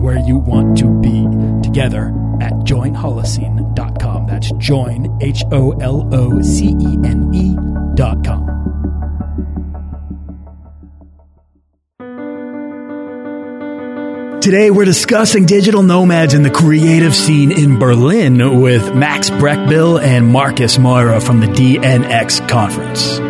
where you want to be together at joinholocene.com. That's join, H O L O C E N E.com. Today, we're discussing digital nomads in the creative scene in Berlin with Max Breckbill and Marcus Meurer from the DNX conference.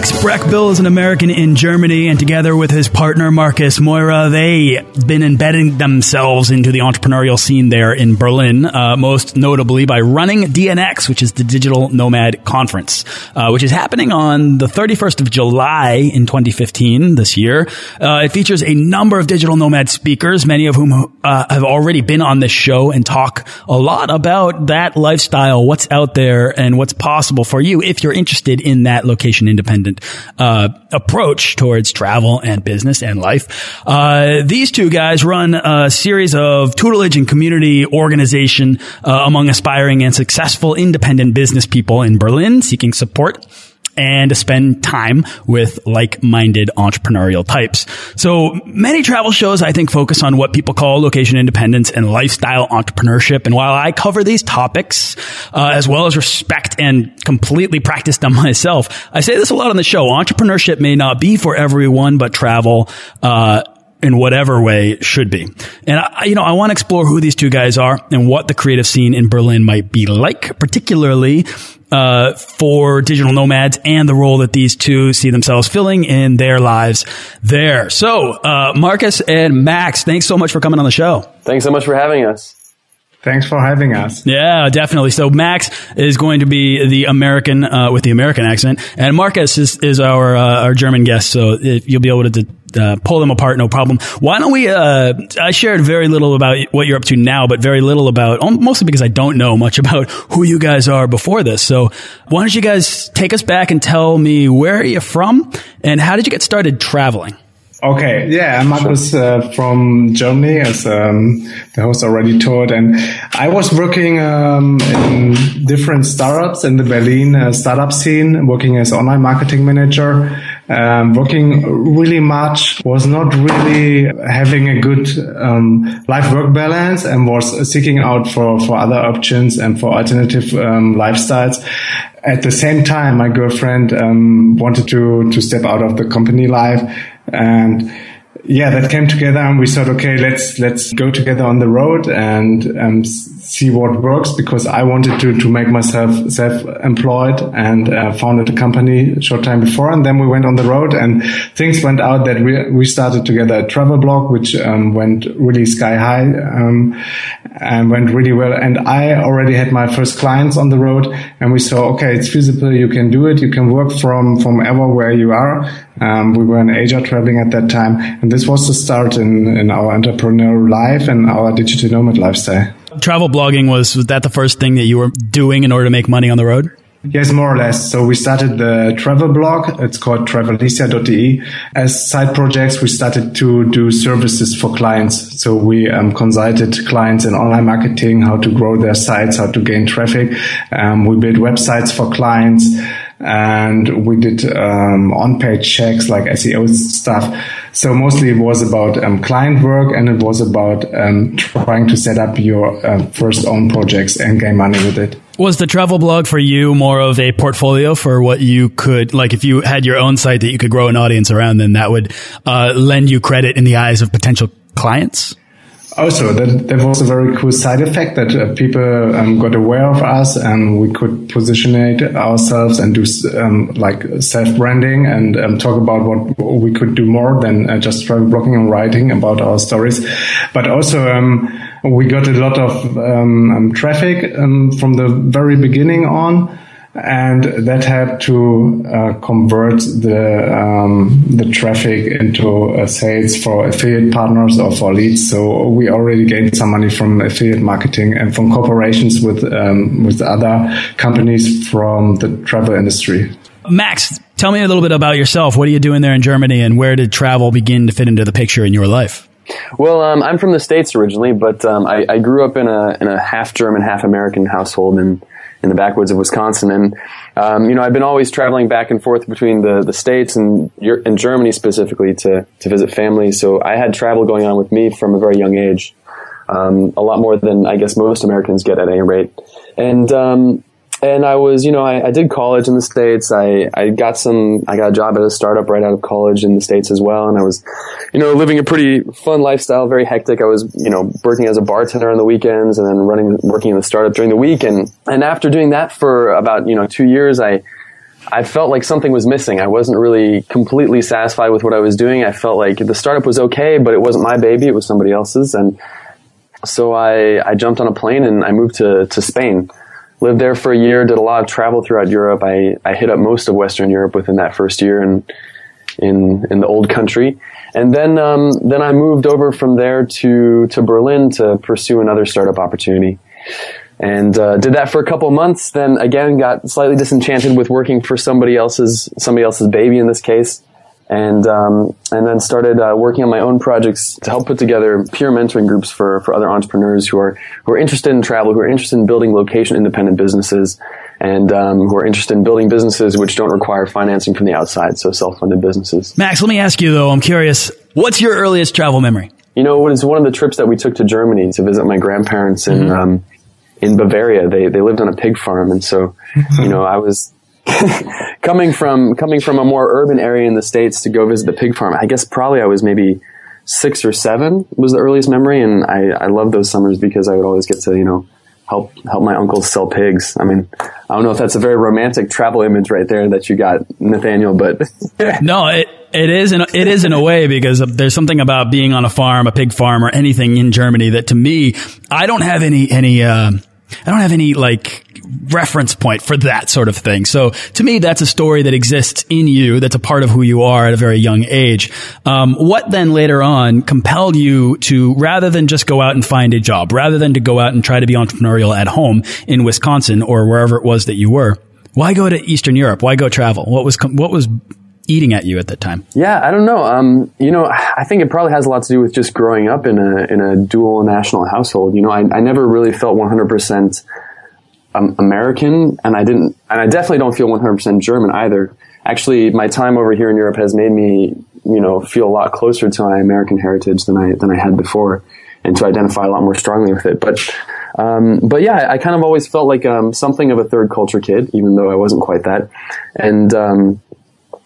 Max Breckbill is an American in Germany, and together with his partner Marcus Meurer, they've been embedding themselves into the entrepreneurial scene there in Berlin, uh, most notably by running DNX, which is the Digital Nomad Conference, uh, which is happening on the 31st of July in 2015 this year. Uh, it features a number of digital nomad speakers, many of whom uh, have already been on this show and talk a lot about that lifestyle, what's out there, and what's possible for you if you're interested in that location independent independent uh, approach towards travel and business and life. Uh, these two guys run a series of tutelage and community organization uh, among aspiring and successful independent business people in Berlin seeking support and spend time with like-minded entrepreneurial types. So many travel shows, I think, focus on what people call location independence and lifestyle entrepreneurship. And while I cover these topics, uh, as well as respect and completely practice them myself, I say this a lot on the show. Entrepreneurship may not be for everyone, but travel, uh, in whatever way it should be. And I, you know, I want to explore who these two guys are and what the creative scene in Berlin might be like, particularly uh, for digital nomads and the role that these two see themselves filling in their lives there. So, uh, Marcus and Max, thanks so much for coming on the show. Thanks so much for having us. Thanks for having us. Yeah, definitely. So Max is going to be the American uh, with the American accent, and Marcus is, is our uh, our German guest. So you'll be able to uh, pull them apart, no problem. Why don't we? Uh, I shared very little about what you're up to now, but very little about mostly because I don't know much about who you guys are before this. So why don't you guys take us back and tell me where are you from and how did you get started traveling? Okay, yeah, I'm Marcus uh, from Germany, as um, the host already told, and I was working um, in different startups in the Berlin uh, startup scene, working as online marketing manager, um, working really much, was not really having a good um, life-work balance, and was seeking out for for other options and for alternative um, lifestyles. At the same time, my girlfriend um, wanted to to step out of the company life and yeah, that came together and we thought, okay, let's, let's go together on the road and um, see what works because I wanted to, to make myself self-employed and uh, founded a company a short time before. And then we went on the road and things went out that we, we started together a travel blog, which um, went really sky high um, and went really well. And I already had my first clients on the road and we saw, okay, it's feasible. You can do it. You can work from, from ever where you are. Um, we were in Asia traveling at that time. And this was the start in, in our entrepreneurial life and our digital nomad lifestyle. Travel blogging was, was that the first thing that you were doing in order to make money on the road? Yes, more or less. So we started the travel blog. It's called travelicia.de. As side projects, we started to do services for clients. So we um, consulted clients in online marketing, how to grow their sites, how to gain traffic. Um, we built websites for clients and we did um, on-page checks like SEO stuff. So mostly it was about um, client work and it was about um, trying to set up your uh, first own projects and gain money with it. Was the travel blog for you more of a portfolio for what you could, like if you had your own site that you could grow an audience around, then that would uh, lend you credit in the eyes of potential clients? Also that, that was a very cool side effect that uh, people um, got aware of us and we could positionate ourselves and do um, like self branding and um, talk about what we could do more than uh, just travel blogging and writing about our stories. But also, um, we got a lot of um, um, traffic from the very beginning on and that helped to uh, convert the um, the traffic into uh, sales for affiliate partners or for leads. So we already gained some money from affiliate marketing and from corporations with um, with other companies from the travel industry. Max, tell me a little bit about yourself. What are you doing there in Germany, and where did travel begin to fit into the picture in your life? Well, um, I'm from the states originally, but um, I, I, grew up in a in a half German, half American household, and in the backwoods of Wisconsin. And, um, you know, I've been always traveling back and forth between the, the States and, and Germany specifically to, to visit family. So I had travel going on with me from a very young age. Um, a lot more than I guess most Americans get at any rate. And, um, and I was, you know, I, I, did college in the States. I, I got some, I got a job at a startup right out of college in the States as well. And I was, you know, living a pretty fun lifestyle, very hectic. I was, you know, working as a bartender on the weekends and then running, working in the startup during the week. And, and after doing that for about, you know, two years, I, I felt like something was missing. I wasn't really completely satisfied with what I was doing. I felt like the startup was okay, but it wasn't my baby. It was somebody else's. And so I, I jumped on a plane and I moved to, to Spain lived there for a year, did a lot of travel throughout Europe. I, I hit up most of Western Europe within that first year in, in, in the old country. And then, um, then I moved over from there to, to Berlin to pursue another startup opportunity. And, uh, did that for a couple months. Then again, got slightly disenchanted with working for somebody else's, somebody else's baby in this case and um, and then started uh, working on my own projects to help put together peer mentoring groups for for other entrepreneurs who are who are interested in travel, who are interested in building location independent businesses, and um, who are interested in building businesses which don't require financing from the outside, so self funded businesses. Max, let me ask you though. I'm curious. What's your earliest travel memory? You know, it was one of the trips that we took to Germany to visit my grandparents in mm-hmm. um, in Bavaria. They they lived on a pig farm, and so you know I was coming from coming from a more urban area in the states to go visit the pig farm. I guess probably I was maybe six or seven was the earliest memory, and I I love those summers because I would always get to you know help help my uncles sell pigs. I mean, I don't know if that's a very romantic travel image right there that you got, Nathaniel, but no, it it is in it is in a way because there's something about being on a farm, a pig farm, or anything in Germany that to me, I don't have any any. Uh, I don't have any like reference point for that sort of thing. So to me, that's a story that exists in you. That's a part of who you are at a very young age. Um, what then later on compelled you to rather than just go out and find a job, rather than to go out and try to be entrepreneurial at home in Wisconsin or wherever it was that you were? Why go to Eastern Europe? Why go travel? What was what was eating at you at that time? Yeah, I don't know. Um, you know, I think it probably has a lot to do with just growing up in a in a dual national household. You know, I, I never really felt 100 percent um, American, and I didn't, and I definitely don't feel 100% German either. Actually, my time over here in Europe has made me, you know, feel a lot closer to my American heritage than I than I had before, and to identify a lot more strongly with it. But, um, but yeah, I kind of always felt like um, something of a third culture kid, even though I wasn't quite that. And um,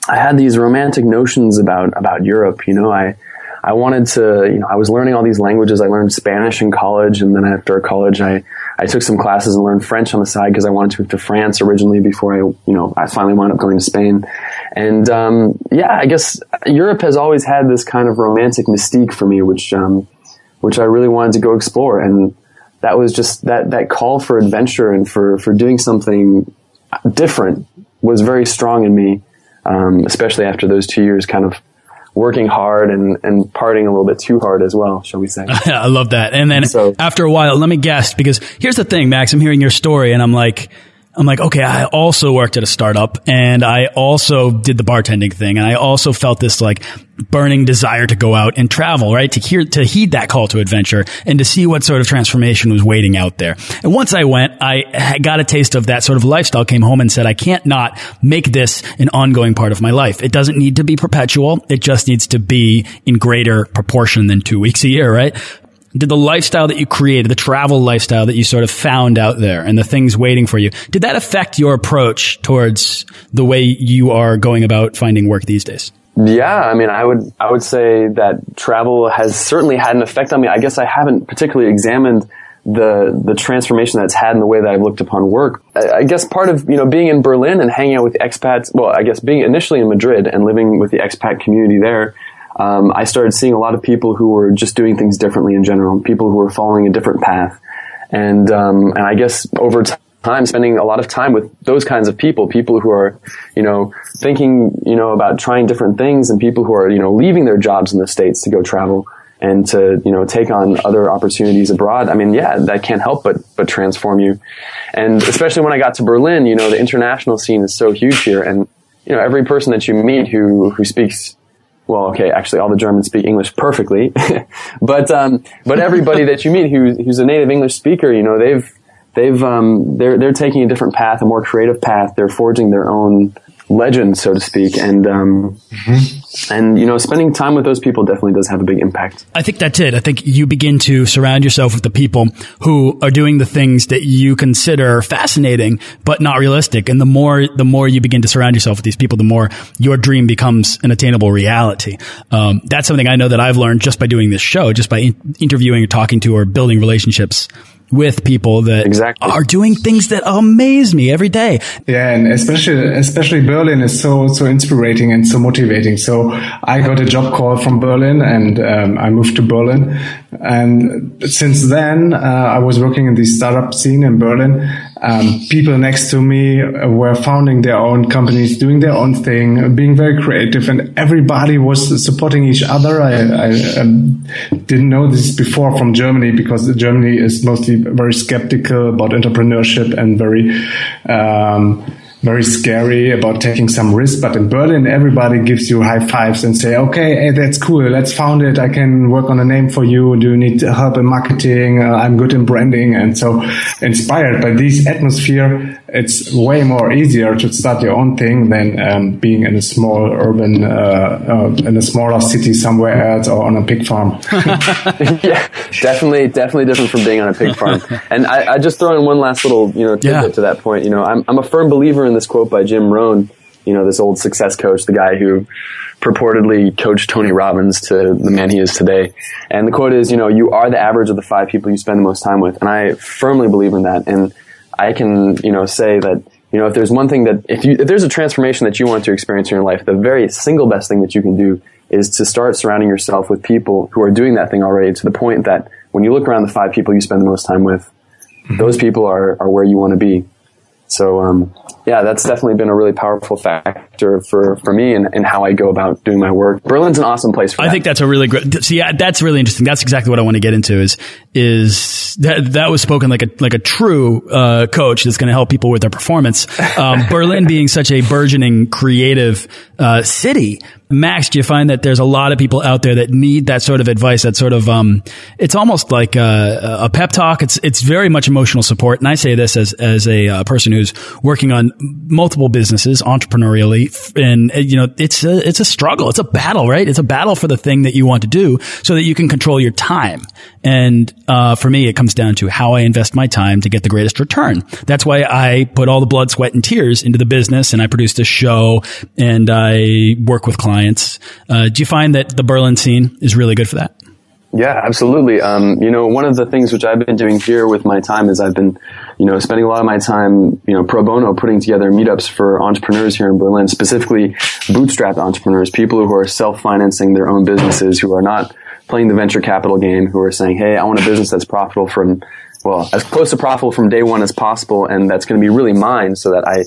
I had these romantic notions about about Europe. You know, I I wanted to, you know, I was learning all these languages. I learned Spanish in college, and then after college, I I took some classes and learned French on the side because I wanted to move to France originally before I, you know, I finally wound up going to Spain. And um, yeah, I guess Europe has always had this kind of romantic mystique for me, which um, which I really wanted to go explore. And that was just that that call for adventure and for for doing something different was very strong in me, um, especially after those two years kind of working hard and, and partying a little bit too hard as well, shall we say. I love that. And then so, after a while, let me guess, because here's the thing, Max, I'm hearing your story and I'm like, I'm like, okay, I also worked at a startup and I also did the bartending thing and I also felt this like burning desire to go out and travel, right? To hear, to heed that call to adventure and to see what sort of transformation was waiting out there. And once I went, I got a taste of that sort of lifestyle, came home and said, I can't not make this an ongoing part of my life. It doesn't need to be perpetual. It just needs to be in greater proportion than two weeks a year, right? Did the lifestyle that you created, the travel lifestyle that you sort of found out there and the things waiting for you, did that affect your approach towards the way you are going about finding work these days? Yeah, I mean, I would I would say that travel has certainly had an effect on me. I guess I haven't particularly examined the the transformation that's had in the way that I've looked upon work. I, I, guess part of you know being in Berlin and hanging out with expats. Well, I guess being initially in Madrid and living with the expat community there. Um, I started seeing a lot of people who were just doing things differently in general, people who were following a different path, and um, and I guess over time spending a lot of time with those kinds of people, people who are, you know, thinking, you know, about trying different things and people who are, you know, leaving their jobs in the States to go travel and to you know take on other opportunities abroad. I mean, yeah, that can't help but but transform you. And especially when I got to Berlin, you know, the international scene is so huge here, and you know, every person that you meet who who speaks well, okay, actually, all the Germans speak English perfectly, but um, but everybody that you meet who, who's a native English speaker, you know, they've they've um, they're they're taking a different path, a more creative path. They're forging their own legend, so to speak, and um, mm-hmm. and you know, spending time with those people definitely does have a big impact. I think that's it. I think you begin to surround yourself with the people who are doing the things that you consider fascinating but not realistic, and the more the more you begin to surround yourself with these people, the more your dream becomes an attainable reality. Um, that's something I know that I've learned just by doing this show, just by in- interviewing or talking to or building relationships with people that exactly. are doing things that amaze me every day. Yeah, and especially especially Berlin is so so inspiring and so motivating. So I got a job call from Berlin, and um, I moved to Berlin. And since then, uh, I was working in the startup scene in Berlin. Um, people next to me were founding their own companies, doing their own thing, being very creative, and everybody was supporting each other. I, I um, didn't know this before from Germany because Germany is mostly very skeptical about entrepreneurship and very um, very scary about taking some risk. But in Berlin, everybody gives you high fives and say, okay, hey, that's cool. Let's found it. I can work on a name for you. Do you need help in marketing? Uh, I'm good in branding. And so inspired by this atmosphere, it's way more easier to start your own thing than um, being in a small urban, uh, uh, in a smaller city somewhere else or on a pig farm. yeah, definitely, definitely different from being on a pig farm. And I, I just throw in one last little, you know, tidbit yeah. to that point. You know, I'm, I'm a firm believer in this quote by Jim Rohn, you know, this old success coach, the guy who purportedly coached Tony Robbins to the man he is today. And the quote is, you know, you are the average of the five people you spend the most time with. And I firmly believe in that. And I can, you know, say that, you know, if there's one thing that, if you, if there's a transformation that you want to experience in your life, the very single best thing that you can do is to start surrounding yourself with people who are doing that thing already to the point that when you look around the five people you spend the most time with, mm-hmm. those people are, are where you want to be. So, um, yeah, that's definitely been a really powerful factor for, for me and, and how I go about doing my work. Berlin's an awesome place for I that. think that's a really great, see, yeah, that's really interesting. That's exactly what I want to get into is, is that, that was spoken like a, like a true, uh, coach that's going to help people with their performance. Um, Berlin being such a burgeoning creative, uh, city Max, do you find that there's a lot of people out there that need that sort of advice? That sort of, um, it's almost like a, a, pep talk. It's it's very much emotional support, and I say this as as a uh, person who's working on multiple businesses entrepreneurially, and uh, you know, it's a it's a struggle. It's a battle, right? It's a battle for the thing that you want to do, so that you can control your time. And uh, for me, it comes down to how I invest my time to get the greatest return. That's why I put all the blood, sweat, and tears into the business, and I produce this show, and I work with clients. Uh, do you find that the Berlin scene is really good for that? Yeah, absolutely. Um, you know, one of the things which I've been doing here with my time is I've been, you know, spending a lot of my time, you know, pro bono putting together meetups for entrepreneurs here in Berlin, specifically bootstrapped entrepreneurs, people who are self-financing their own businesses, who are not playing the venture capital game, who are saying, "Hey, I want a business that's profitable from, well, as close to profitable from day one as possible, and that's going to be really mine, so that I,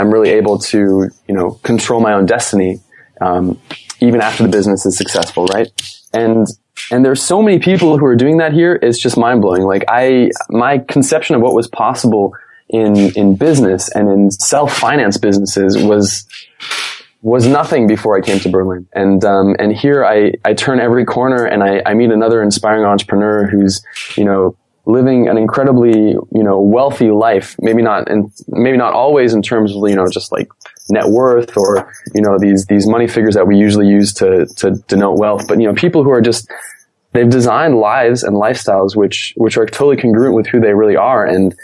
I'm really able to, you know, control my own destiny." um, even after the business is successful, right? And and there's so many people who are doing that here. It's just mind blowing. Like I, my conception of what was possible in in business and in self finance businesses was was nothing before I came to Berlin. And um, and here I I turn every corner and I, I meet another inspiring entrepreneur who's you know living an incredibly you know wealthy life. Maybe not and maybe not always in terms of you know just like net worth or, you know, these, these money figures that we usually use to, to denote wealth. But, you know, people who are just, they've designed lives and lifestyles which, which are totally congruent with who they really are. And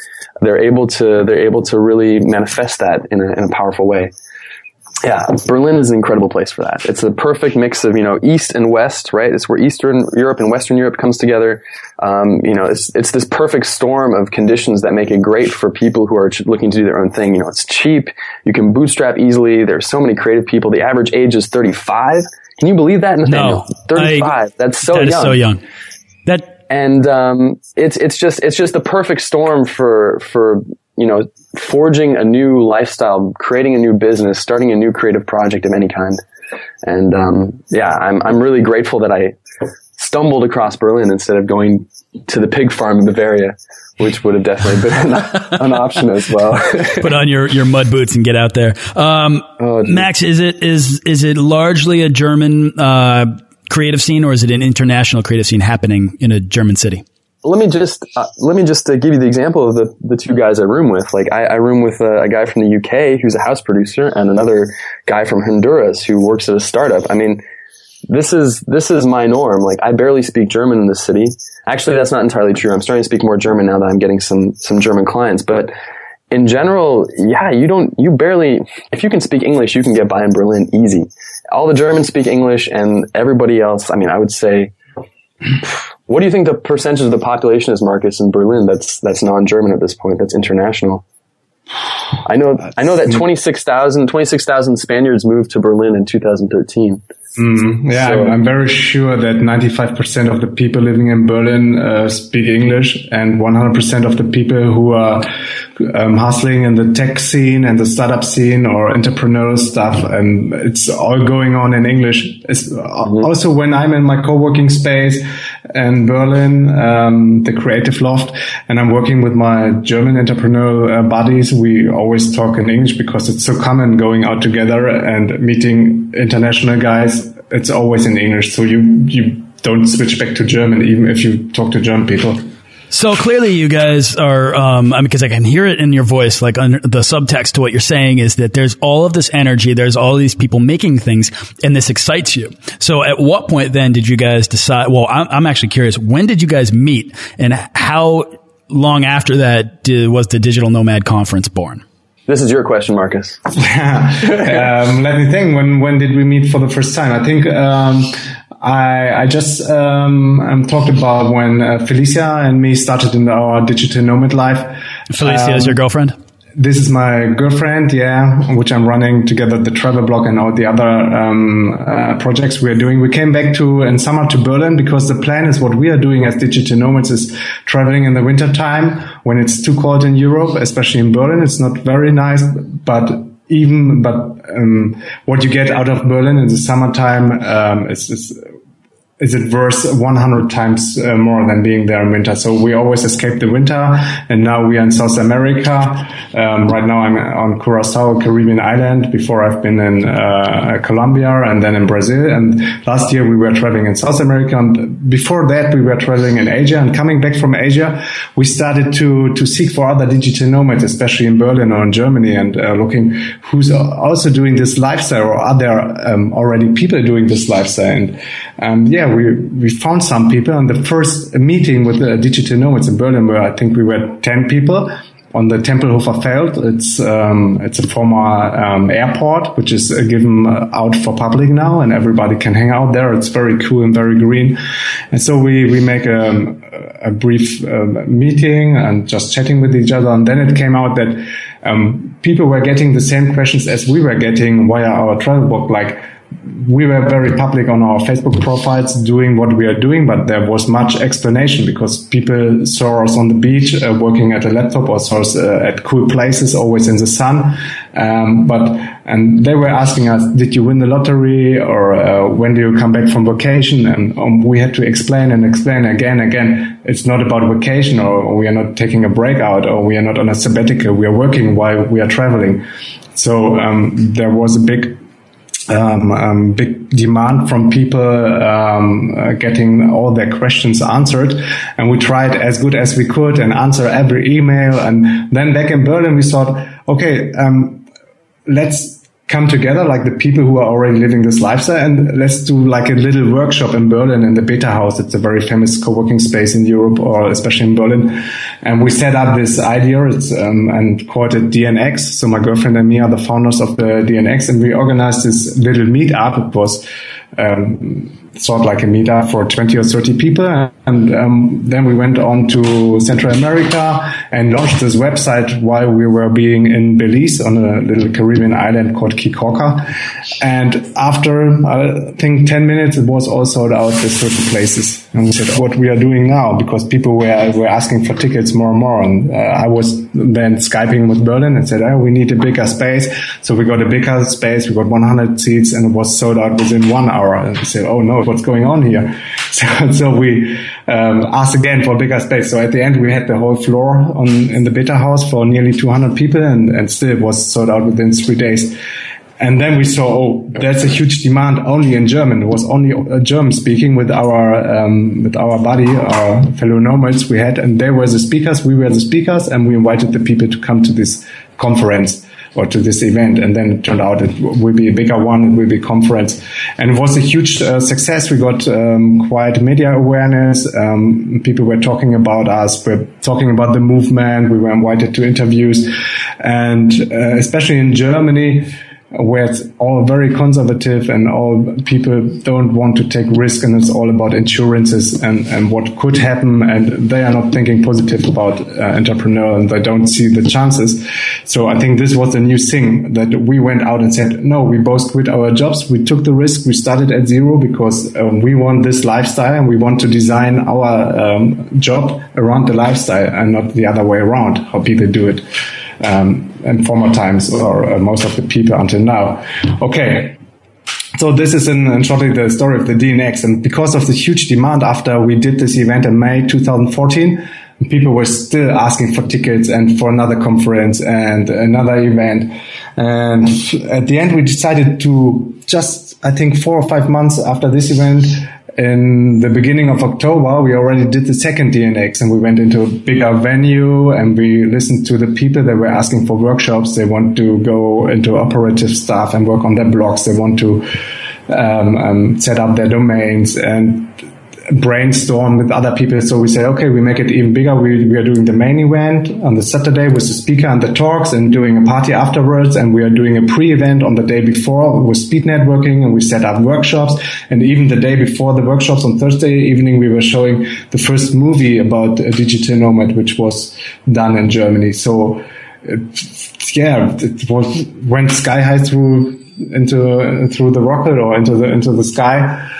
they're able to, they're able to really manifest that in a, in a powerful way. Yeah, Berlin is an incredible place for that. It's a perfect mix of you know East and West, right? It's where Eastern Europe and Western Europe comes together. Um, you know, it's it's this perfect storm of conditions that make it great for people who are ch- looking to do their own thing. You know, it's cheap, you can bootstrap easily. There's so many creative people. The average age is 35. Can you believe that? No, 35. I, That's so that young. so young. That and um, it's it's just it's just the perfect storm for for you know forging a new lifestyle, creating a new business, starting a new creative project of any kind. And um, yeah, I'm I'm really grateful that I stumbled across Berlin instead of going to the pig farm in Bavaria, which would have definitely been an, an option as well. Put on your, your mud boots and get out there. Um, oh, Max, is it is is it largely a German uh, creative scene, or is it an international creative scene happening in a German city? Let me just uh, let me just uh, give you the example of the the two guys I room with. Like I, I room with a, a, guy from the UK who's a house producer, and another guy from Honduras who works at a startup. I mean, this is this is my norm. Like I barely speak German in this city. Actually, that's not entirely true. I'm starting to speak more German now that I'm getting some some German clients, but. In general, yeah, you don't, you barely, if you can speak English, you can get by in Berlin easy. All the Germans speak English and everybody else, I mean, I would say what do you think the percentage of the population is, Marcus, in Berlin that's that's non-German at this point? That's international. I know. I know that 26,000 26, Spaniards moved to Berlin in 2013. Mm, yeah, so, I'm, I'm, very sure that 95% of the people living in Berlin uh, speak English, and 100% of the people who are um, hustling in the tech scene and the startup scene or entrepreneurial stuff, and it's all going on in English. Mm-hmm. Also, when I'm in my co-working space in Berlin, um, the Creative Loft, and I'm working with my German entrepreneurial uh, buddies, we always talk in English because it's so common going out together and meeting international guys it's always in English. So you, you don't switch back to German, even if you talk to German people. So clearly, you guys are, um, I mean, because I can hear it in your voice, like under the subtext to what you're saying is that there's all of this energy, there's all these people making things, and this excites you. So, at what point then did you guys decide? Well, I'm, I'm actually curious. When did you guys meet, and how long after that did, was the Digital Nomad Conference born? This is your question, Marcus. um, let me think. When when did we meet for the first time? I think um, I I just um, um talked about when uh, Felicia and me started in our digital nomad life. Felicia is your um, girlfriend. This is my girlfriend, yeah, which I'm running together the travel blog and all the other um, uh, projects we are doing. We came back to in summer to Berlin because the plan is what we are doing as digital nomads is traveling in the winter time when it's too cold in Europe, especially in Berlin. It's not very nice, but even but um, what you get out of Berlin in the summertime um, is, is is it worth 100 times uh, more than being there in winter. So we always escape the winter and now we are in South America. Um, right now I'm on Curacao, Caribbean island. Before I've been in uh, Colombia and then in Brazil. And last year we were traveling in South America. And before that we were traveling in Asia and coming back from Asia, we started to, to seek for other digital nomads, especially in Berlin or in Germany and uh, looking who's also doing this lifestyle or are there um, already people doing this lifestyle? And um, yeah, we, we found some people on the first meeting with the digital nomads in Berlin where I think we were 10 people on the Tempelhofer Feld. It's um, it's a former um, airport which is uh, given uh, out for public now, and everybody can hang out there. It's very cool and very green. And so we we make a, a brief um, meeting and just chatting with each other, and then it came out that um, people were getting the same questions as we were getting via our travel book, like we were very public on our Facebook profiles doing what we are doing, but there was much explanation because people saw us on the beach uh, working at a laptop or saw us uh, at cool places, always in the sun. Um, but and they were asking us, "Did you win the lottery?" or uh, "When do you come back from vacation?" And um, we had to explain and explain again, again. It's not about vacation, or we are not taking a break out, or we are not on a sabbatical. We are working while we are traveling. So um, there was a big um, um, big demand from people um, uh, getting all their questions answered, and we tried as good as we could and answer every email. And then back in Berlin, we thought, okay, um, let's come together, like the people who are already living this lifestyle, and let's do like a little workshop in Berlin in the Betahaus. It's a very famous co-working space in Europe, or especially in Berlin. And we set up this idea it's, um, and called it DNX. So my girlfriend and me are the founders of the DNX, and we organized this little meetup. It was um, sort like a meetup for 20 or 30 people. And um, then we went on to Central America and launched this website while we were being in Belize on a little Caribbean island called Caye Caulker. And after, I think 10 minutes, it was all sold out at certain places. And we said, what we are doing now, because people were, were asking for tickets more and more. And uh, I was then Skyping with Berlin and said, oh, we need a bigger space. So we got a bigger space. We got 100 seats and it was sold out within one hour. And we said, oh no, what's going on here? So, so we um, asked again for bigger space. So at the end, we had the whole floor on in the Betahaus for nearly 200 people, and, and still it was sold out within three days. And then we saw, oh, there's a huge demand only in German. It was only uh, German speaking with our um, with our buddy, our fellow nomads we had, and they were the speakers. We were the speakers, and we invited the people to come to this conference or to this event. And then it turned out it will be a bigger one. It will be a conference. And it was a huge uh, success. We got um, quite media awareness. Um, people were talking about us. We're talking about the movement. We were invited to interviews. And uh, especially in Germany, where it's all very conservative and all people don't want to take risk and it's all about insurances and, and what could happen and they are not thinking positive about uh, entrepreneur and they don't see the chances. So I think this was a new thing that we went out and said, no, we both quit our jobs. We took the risk. We started at zero because um, we want this lifestyle and we want to design our um, job around the lifestyle and not the other way around, how people do it um, in former times or uh, most of the people until now. Okay. So this is in, in shortly the story of the DNX. And because of the huge demand after we did this event in May 2014, people were still asking for tickets and for another conference and another event. And at the end, we decided to just, I think four or five months after this event, in the beginning of October, we already did the second DNX and we went into a bigger venue and we listened to the people that were asking for workshops. They want to go into operative stuff and work on their blogs. They want to um, um, set up their domains and brainstorm with other people. So we say, okay, we make it even bigger. We, we are doing the main event on the Saturday with the speaker and the talks and doing a party afterwards. And we are doing a pre-event on the day before with speed networking and we set up workshops. And even the day before the workshops on Thursday evening, we were showing the first movie about a digital nomad, which was done in Germany. So, it, yeah, it was, went sky high through into through the rocket or into the into the sky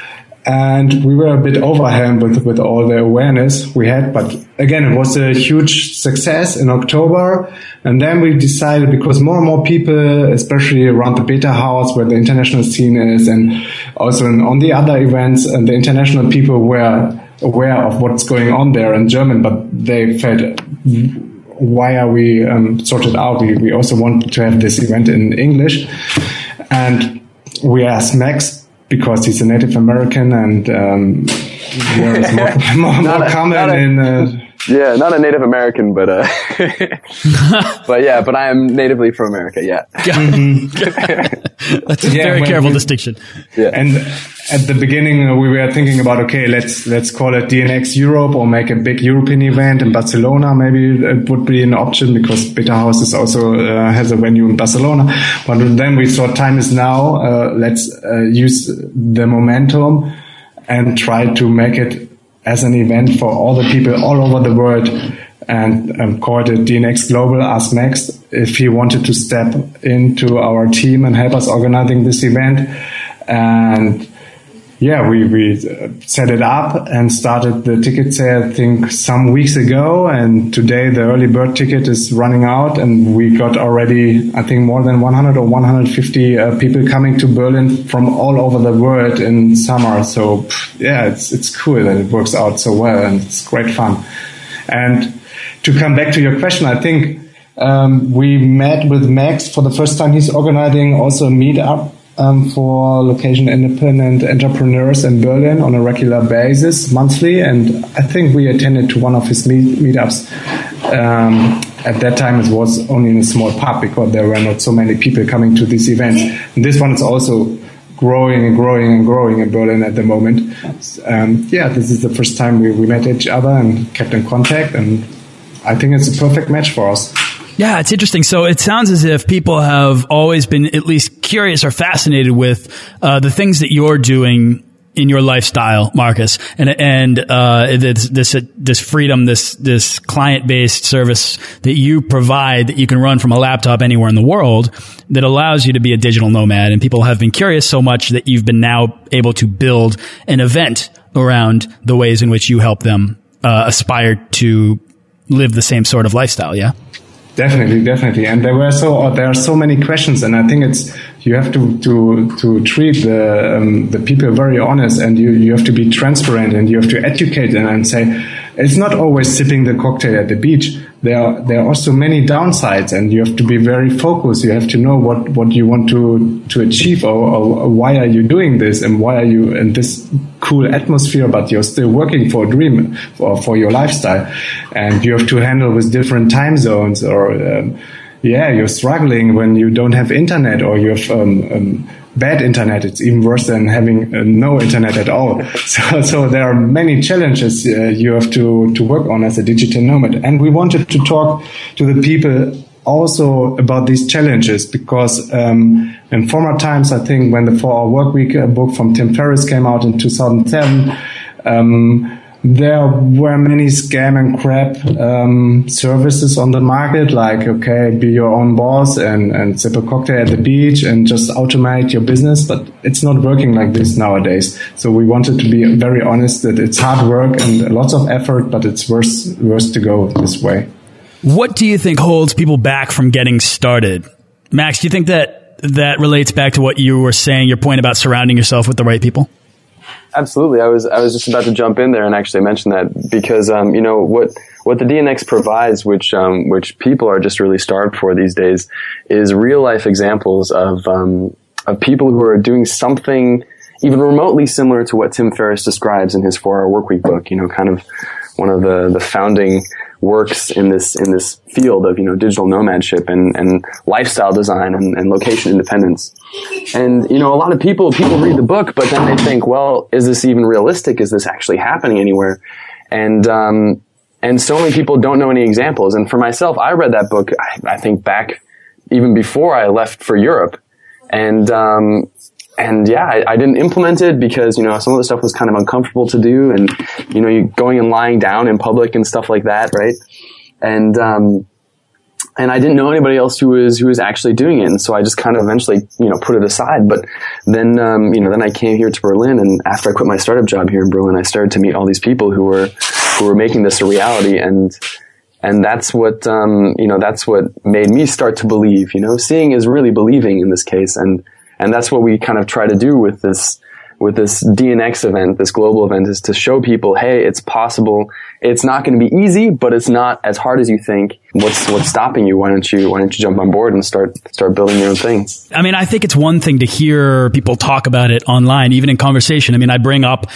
and we were a bit overwhelmed with, with all the awareness we had. But again, it was a huge success in October. And then we decided because more and more people, especially around the Betahaus where the international scene is and also in, on the other events and the international people were aware of what's going on there in German, but they felt, why are we um, sorted out? We, we also want to have this event in English. And we asked Max because he's a Native American and um, more, more, more common a, in. Uh, yeah, not a Native American, but uh, but yeah, but I am natively from America. Yeah, that's a yeah, very careful we, distinction. Yeah, and at the beginning uh, we were thinking about okay, let's let's call it DNX Europe or make a big European event in Barcelona. Maybe it would be an option because Betahaus is also uh, has a venue in Barcelona. But then we thought time is now. Uh, let's uh, use the momentum and try to make it as an event for all the people all over the world and um, called it DNX Global Ask Max if he wanted to step into our team and help us organizing this event. And yeah, we, we set it up and started the ticket sale, I think, some weeks ago. And today the early bird ticket is running out and we got already, I think, more than 100 or 150 uh, people coming to Berlin from all over the world in summer. So yeah, it's, it's cool that it works out so well and it's great fun. And to come back to your question, I think um, we met with Max for the first time. He's organizing also a meetup um, for location independent entrepreneurs in Berlin on a regular basis, monthly. And I think we attended to one of his meet- meetups. um, at that time it was only in a small pub because there were not so many people coming to these events. And this one is also growing and growing and growing in Berlin at the moment. Um, yeah, this is the first time we, we met each other and kept in contact, and I think it's a perfect match for us. Yeah, it's interesting. So it sounds as if people have always been at least curious or fascinated with uh, the things that you're doing in your lifestyle, Marcus, and and uh, this this this freedom, this this client based service that you provide that you can run from a laptop anywhere in the world that allows you to be a digital nomad. And people have been curious so much that you've been now able to build an event around the ways in which you help them uh, aspire to live the same sort of lifestyle. Yeah. Definitely, definitely, and there were so there are so many questions, and I think it's you have to to to treat the um, the people very honest, and you you have to be transparent, and you have to educate them and say it's not always sipping the cocktail at the beach. There are there are also many downsides, and you have to be very focused. You have to know what what you want to to achieve, or, or why are you doing this, and why are you in this cool atmosphere, but you're still working for a dream for for your lifestyle, and you have to handle with different time zones or. Um, yeah, you're struggling when you don't have internet or you have um, um, bad internet. It's even worse than having uh, no internet at all. So, so there are many challenges uh, you have to, to work on as a digital nomad. And we wanted to talk to the people also about these challenges because um, in former times, I think when the Four Hour Work Week uh, book from Tim Ferriss came out in 2007, um, there were many scam and crap um, services on the market, like okay, be your own boss and and sip a cocktail at the beach and just automate your business. But it's not working like this nowadays. So we wanted to be very honest that it's hard work and lots of effort, but it's worse worth to go this way. What do you think holds people back from getting started, Max? Do you think that that relates back to what you were saying? Your point about surrounding yourself with the right people. Absolutely. I was I was just about to jump in there and actually mention that because um, you know what what the DNX provides, which um, which people are just really starved for these days, is real life examples of um, of people who are doing something even remotely similar to what Tim Ferriss describes in his Four Hour Workweek book. You know, kind of one of the the founding works in this in this field of you know digital nomadship and, and lifestyle design and, and location independence. And you know a lot of people people read the book, but then they think, well, is this even realistic? Is this actually happening anywhere? And um, and so many people don't know any examples. And for myself, I read that book. I, I think back even before I left for Europe, and um, and yeah, I, I, didn't implement it because you know some of the stuff was kind of uncomfortable to do, and you know, you going and lying down in public and stuff like that, right? And um, and I didn't know anybody else who was who was actually doing it, and so I just kind of eventually you know put it aside. But then um, you know then I came here to Berlin, and after I quit my startup job here in Berlin, I started to meet all these people who were who were making this a reality, and and that's what um, you know that's what made me start to believe. You know, seeing is really believing in this case, and and that's what we kind of try to do with this, with this DNX event, this global event is to show people, hey, it's possible. It's not going to be easy, but it's not as hard as you think. What's, what's stopping you? Why don't you, why don't you jump on board and start, start building your own things? I mean, I think it's one thing to hear people talk about it online, even in conversation. I mean, I bring up,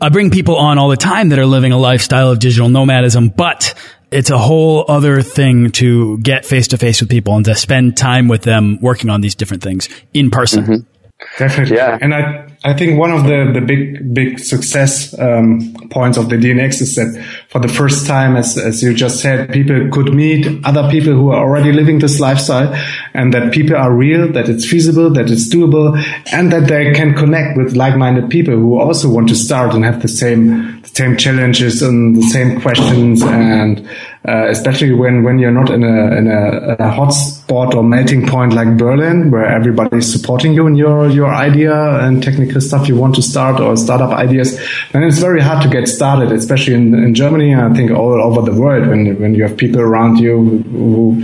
I bring people on all the time that are living a lifestyle of digital nomadism, but it's a whole other thing to get face to face with people and to spend time with them working on these different things in person. Mm-hmm. Definitely. Yeah. And I, I think one of the, the big, big success um, points of the DNX is that for the first time, as, as you just said, people could meet other people who are already living this lifestyle and that people are real, that it's feasible, that it's doable, and that they can connect with like-minded people who also want to start and have the same, the same challenges and the same questions and uh, especially when, when you're not in a, in a, a hot spot or melting point like Berlin, where everybody is supporting you in your, your idea and technical stuff you want to start or startup ideas, then it's very hard to get started, especially in, in Germany. And I think all over the world when, when you have people around you who,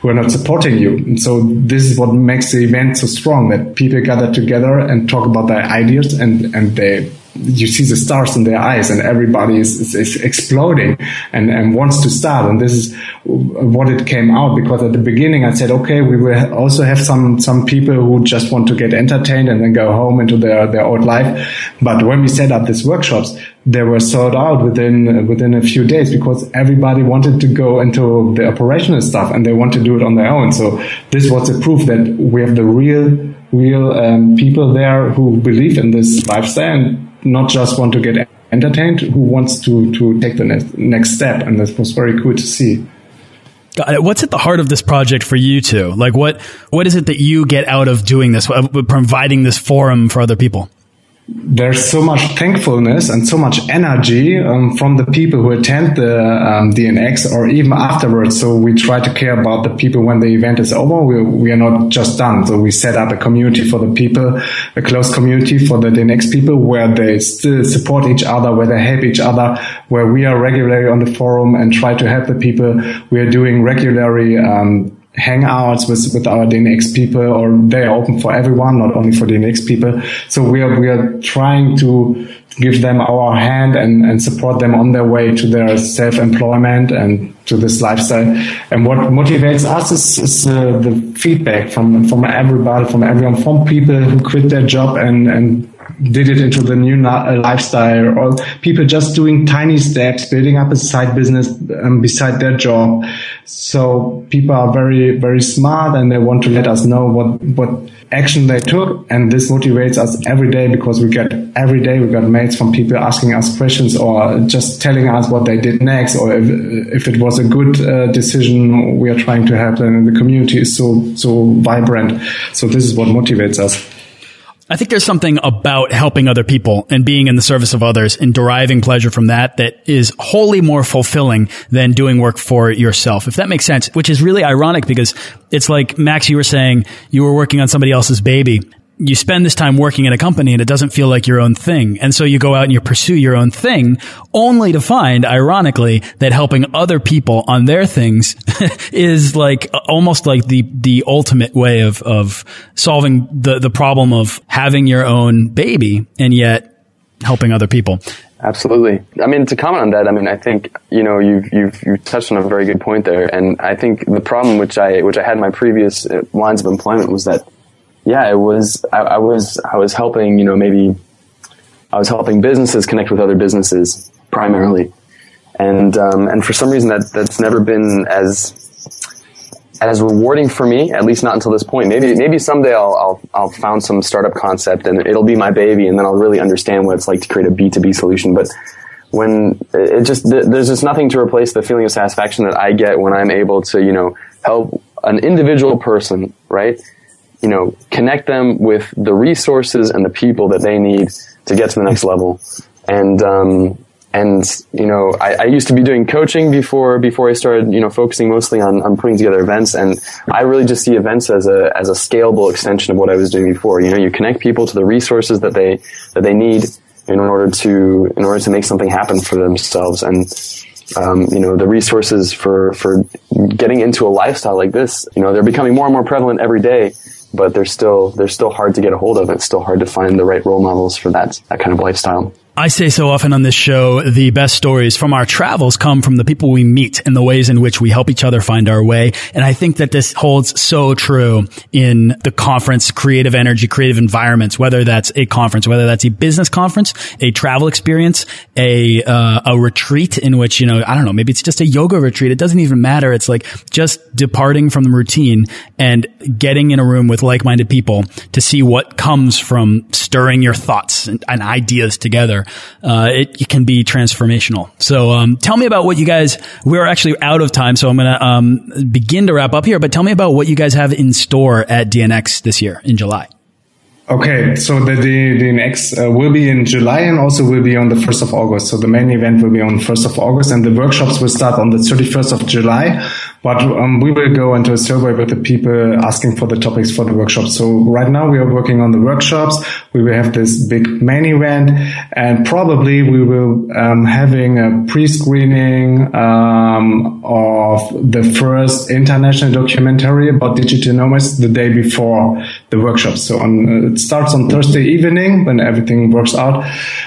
who are not supporting you. And so this is what makes the event so strong that people gather together and talk about their ideas and, and they you see the stars in their eyes and everybody is, is, is, exploding and, and wants to start. And this is what it came out because at the beginning I said, okay, we will also have some, some people who just want to get entertained and then go home into their, their old life. But when we set up these workshops, they were sold out within, within a few days because everybody wanted to go into the operational stuff and they want to do it on their own. So this was a proof that we have the real real um, people there who believe in this lifestyle and not just want to get entertained, who wants to to take the next, next step, and this was very cool to see. What's at the heart of this project for you two? Like, what what is it that you get out of doing this, providing this forum for other people? there's so much thankfulness and so much energy um, from the people who attend the um, DNX or even afterwards. So we try to care about the people when the event is over. We, we are not just done. So we set up a community for the people, a close community for the DNX people where they still support each other, where they help each other, where we are regularly on the forum and try to help the people. We are doing regularly, um, hangouts with, with our DNX people or they are open for everyone, not only for DNX people. So we are, we are trying to give them our hand and, and support them on their way to their self-employment and to this lifestyle. And what motivates us is, is uh, the feedback from, from everybody, from everyone, from people who quit their job and, and did it into the new lifestyle or people just doing tiny steps, building up a side business um, beside their job. So people are very, very smart and they want to let us know what, what action they took. And this motivates us every day because we get every day, we got mails from people asking us questions or just telling us what they did next or if, if it was a good uh, decision we are trying to help them. And the community is so, so vibrant. So this is what motivates us. I think there's something about helping other people and being in the service of others and deriving pleasure from that that is wholly more fulfilling than doing work for yourself. If that makes sense, which is really ironic because it's like Max, you were saying you were working on somebody else's baby you spend this time working at a company and it doesn't feel like your own thing. And so you go out and you pursue your own thing only to find, ironically, that helping other people on their things is like almost like the, the ultimate way of, of solving the, the problem of having your own baby and yet helping other people. Absolutely. I mean, to comment on that, I mean, I think you know you've you've you touched on a very good point there, and I think the problem which I which I had in my previous uh, lines of employment was that yeah, it was, I, I, was, I was helping, you know, maybe I was helping businesses connect with other businesses primarily. And, um, and for some reason that, that's never been as, as rewarding for me, at least not until this point. Maybe, maybe someday I'll, I'll, I'll found some startup concept and it'll be my baby and then I'll really understand what it's like to create a B2B solution. But when it just, there's just nothing to replace the feeling of satisfaction that I get when I'm able to, you know, help an individual person, right? You know, connect them with the resources and the people that they need to get to the next level. And, um, and, you know, I, I, used to be doing coaching before, before I started, you know, focusing mostly on, on putting together events. And I really just see events as a, as a scalable extension of what I was doing before. You know, you connect people to the resources that they, that they need in order to, in order to make something happen for themselves. And, um, you know, the resources for, for getting into a lifestyle like this, you know, they're becoming more and more prevalent every day but they're still they're still hard to get a hold of. It's still hard to find the right role models for that that kind of lifestyle. I say so often on this show, the best stories from our travels come from the people we meet and the ways in which we help each other find our way. And I think that this holds so true in the conference, creative energy, creative environments, whether that's a conference, whether that's a business conference, a travel experience, a, uh, a retreat in which, you know, I don't know, maybe it's just a yoga retreat. It doesn't even matter. It's like just departing from the routine and getting in a room with like-minded people to see what comes from stirring your thoughts and, and ideas together uh, it, it, can be transformational. So um, tell me about what you guys. We're actually out of time, so I'm going to um, begin to wrap up here. But tell me about what you guys have in store at DNX this year in July. Okay, so the, the, the next uh, will be in July and also will be on the 1st of August. So the main event will be on 1st of August and the workshops will start on the 31st of July but um, we will go into a survey with the people asking for the topics for the workshops. So right now we are working on the workshops. We will have this big main event and probably we will um, having a pre-screening um, of the first international documentary about digital nomads the day before the workshop. So on, uh, it starts on Thursday evening when everything works out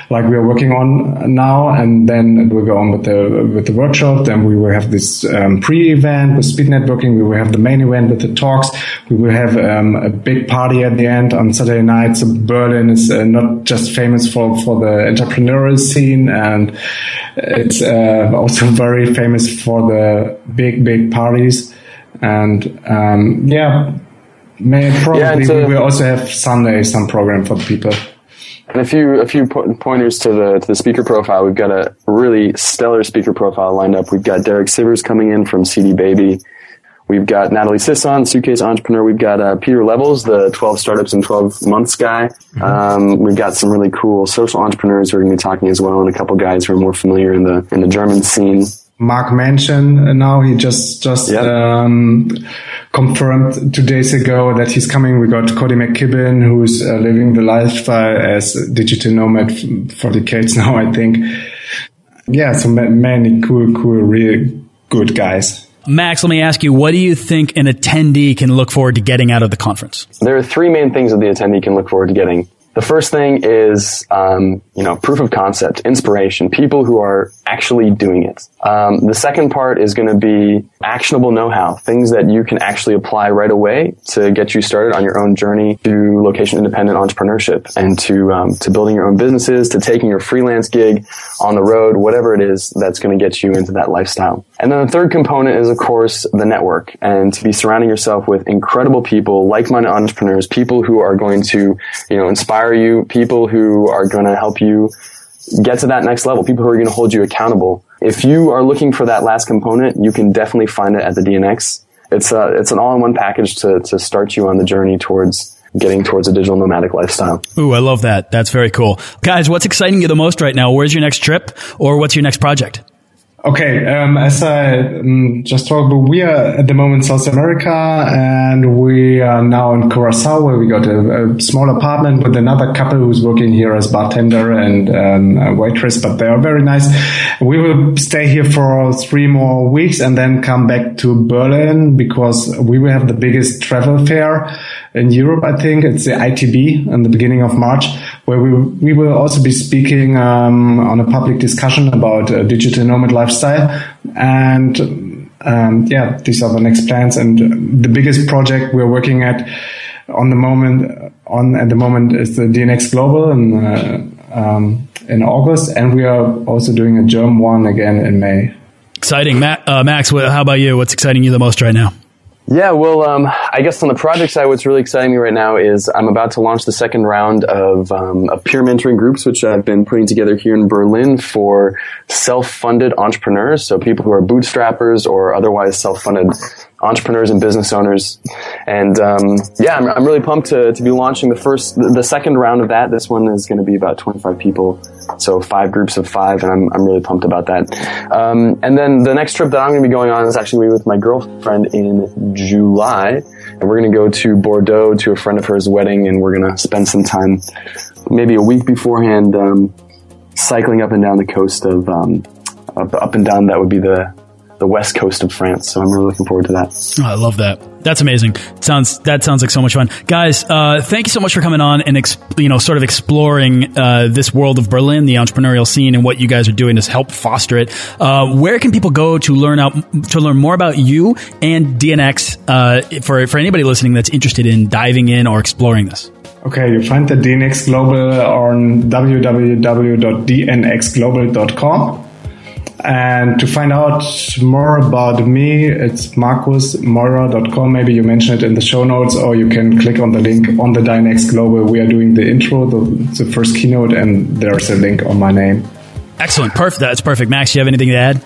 like we are working on now. And then it will go on with the, with the workshop. Then we will have this um, pre-event with speed networking. We will have the main event with the talks. We will have um, a big party at the end on Saturday night. So Berlin is uh, not just famous for, for the entrepreneurial scene and it's uh, also very famous for the big, big parties. And um, yeah, may, probably yeah, we will also have Sunday some program for the people. And a few a few pointers to the to the speaker profile. We've got a really stellar speaker profile lined up. We've got Derek Sivers coming in from CD Baby. We've got Natalie Sisson, Suitcase Entrepreneur. We've got uh, Pieter Levels, the 12 startups in 12 months guy. Mm-hmm. Um, we've got some really cool social entrepreneurs who are going to be talking as well, and a couple guys who are more familiar in the in the German scene. Mark mentioned now he just just yep. um, confirmed two days ago that he's coming. We got Cody McKibben, who's uh, living the lifestyle as a digital nomad for decades now, I think. Yeah, so many cool, cool, really good guys. Max, let me ask you, what do you think an attendee can look forward to getting out of the conference? There are three main things that the attendee can look forward to getting. The first thing is, um, you know, proof of concept, inspiration, people who are actually doing it. Um, the second part is going to be actionable know-how, things that you can actually apply right away to get you started on your own journey to location independent entrepreneurship and to um, to building your own businesses, to taking your freelance gig on the road, whatever it is that's going to get you into that lifestyle. And then the third component is, of course, the network and to be surrounding yourself with incredible people, like-minded entrepreneurs, people who are going to, you know, inspire you, people who are going to help you get to that next level, people who are going to hold you accountable. If you are looking for that last component, you can definitely find it at the DNX. It's a, it's an all-in-one package to, to start you on the journey towards getting towards a digital nomadic lifestyle. Ooh, I love that. That's very cool. Guys, what's exciting you the most right now? Where's your next trip or what's your next project? Okay, um, as I um, just talked about, we are at the moment South America, and we are now in Curacao, where we got a, a small apartment with another couple who's working here as bartender and um, waitress. But they are very nice. We will stay here for three more weeks and then come back to Berlin because we will have the biggest travel fair in Europe. I think it's the ITB in the beginning of March where we, we will also be speaking um, on a public discussion about digital nomad lifestyle. And um, yeah, these are the next plans. And the biggest project we're working at on the moment on at the moment is the DNX Global in, uh, um, in August, and we are also doing a Germ one again in May. Exciting, uh, Max. How about you? What's exciting you the most right now? Yeah, well, um, I guess on the project side, what's really exciting me right now is I'm about to launch the second round of, um, of peer mentoring groups, which I've been putting together here in Berlin for self-funded entrepreneurs. So people who are bootstrappers or otherwise self-funded entrepreneurs and business owners. And um, yeah, I'm, I'm, really pumped to, to be launching the first, the second round of that. This one is going to be about 25 people, so five groups of five, and I'm, I'm really pumped about that. Um, and then the next trip that I'm going to be going on is actually with my girlfriend in July, and we're going to go to Bordeaux to a friend of hers' wedding, and we're going to spend some time, maybe a week beforehand, um, cycling up and down the coast of um, up, up and down. That would be the the west coast of France. So I'm really looking forward to that. Oh, I love that. That's amazing. Sounds that sounds like so much fun, guys. Uh, thank you so much for coming on and exp- you know sort of exploring uh, this world of Berlin, the entrepreneurial scene, and what you guys are doing to help foster it. Uh, where can people go to learn out to learn more about you and DNX uh, for for anybody listening that's interested in diving in or exploring this? Okay, you find the DNX Global on www.dnxglobal.com. And to find out more about me, it's markusmeurer.com. Maybe you mention it in the show notes, or you can click on the link on the DNX Global. We are doing the intro, the, the first keynote, and there's a link on my name. Excellent. Perfect. That's perfect. Max, you have anything to add?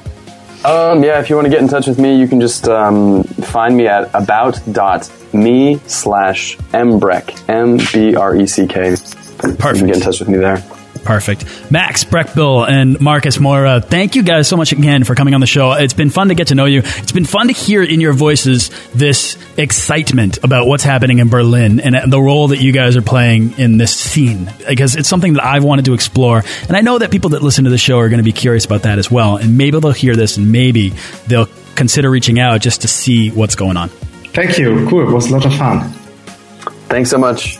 Um, yeah, if you want to get in touch with me, you can just um, find me at about.me slash mbreck, M-B-R-E-C-K. Perfect. You can get in touch with me there. Perfect. Max Breckbill and Marcus Meurer, thank you guys so much again for coming on the show. It's been fun to get to know you. It's been fun to hear in your voices this excitement about what's happening in Berlin and the role that you guys are playing in this scene because it's something that I've wanted to explore. And I know that people that listen to the show are going to be curious about that as well. And maybe they'll hear this and maybe they'll consider reaching out just to see what's going on. Thank you. Cool. It was a lot of fun. Thanks so much.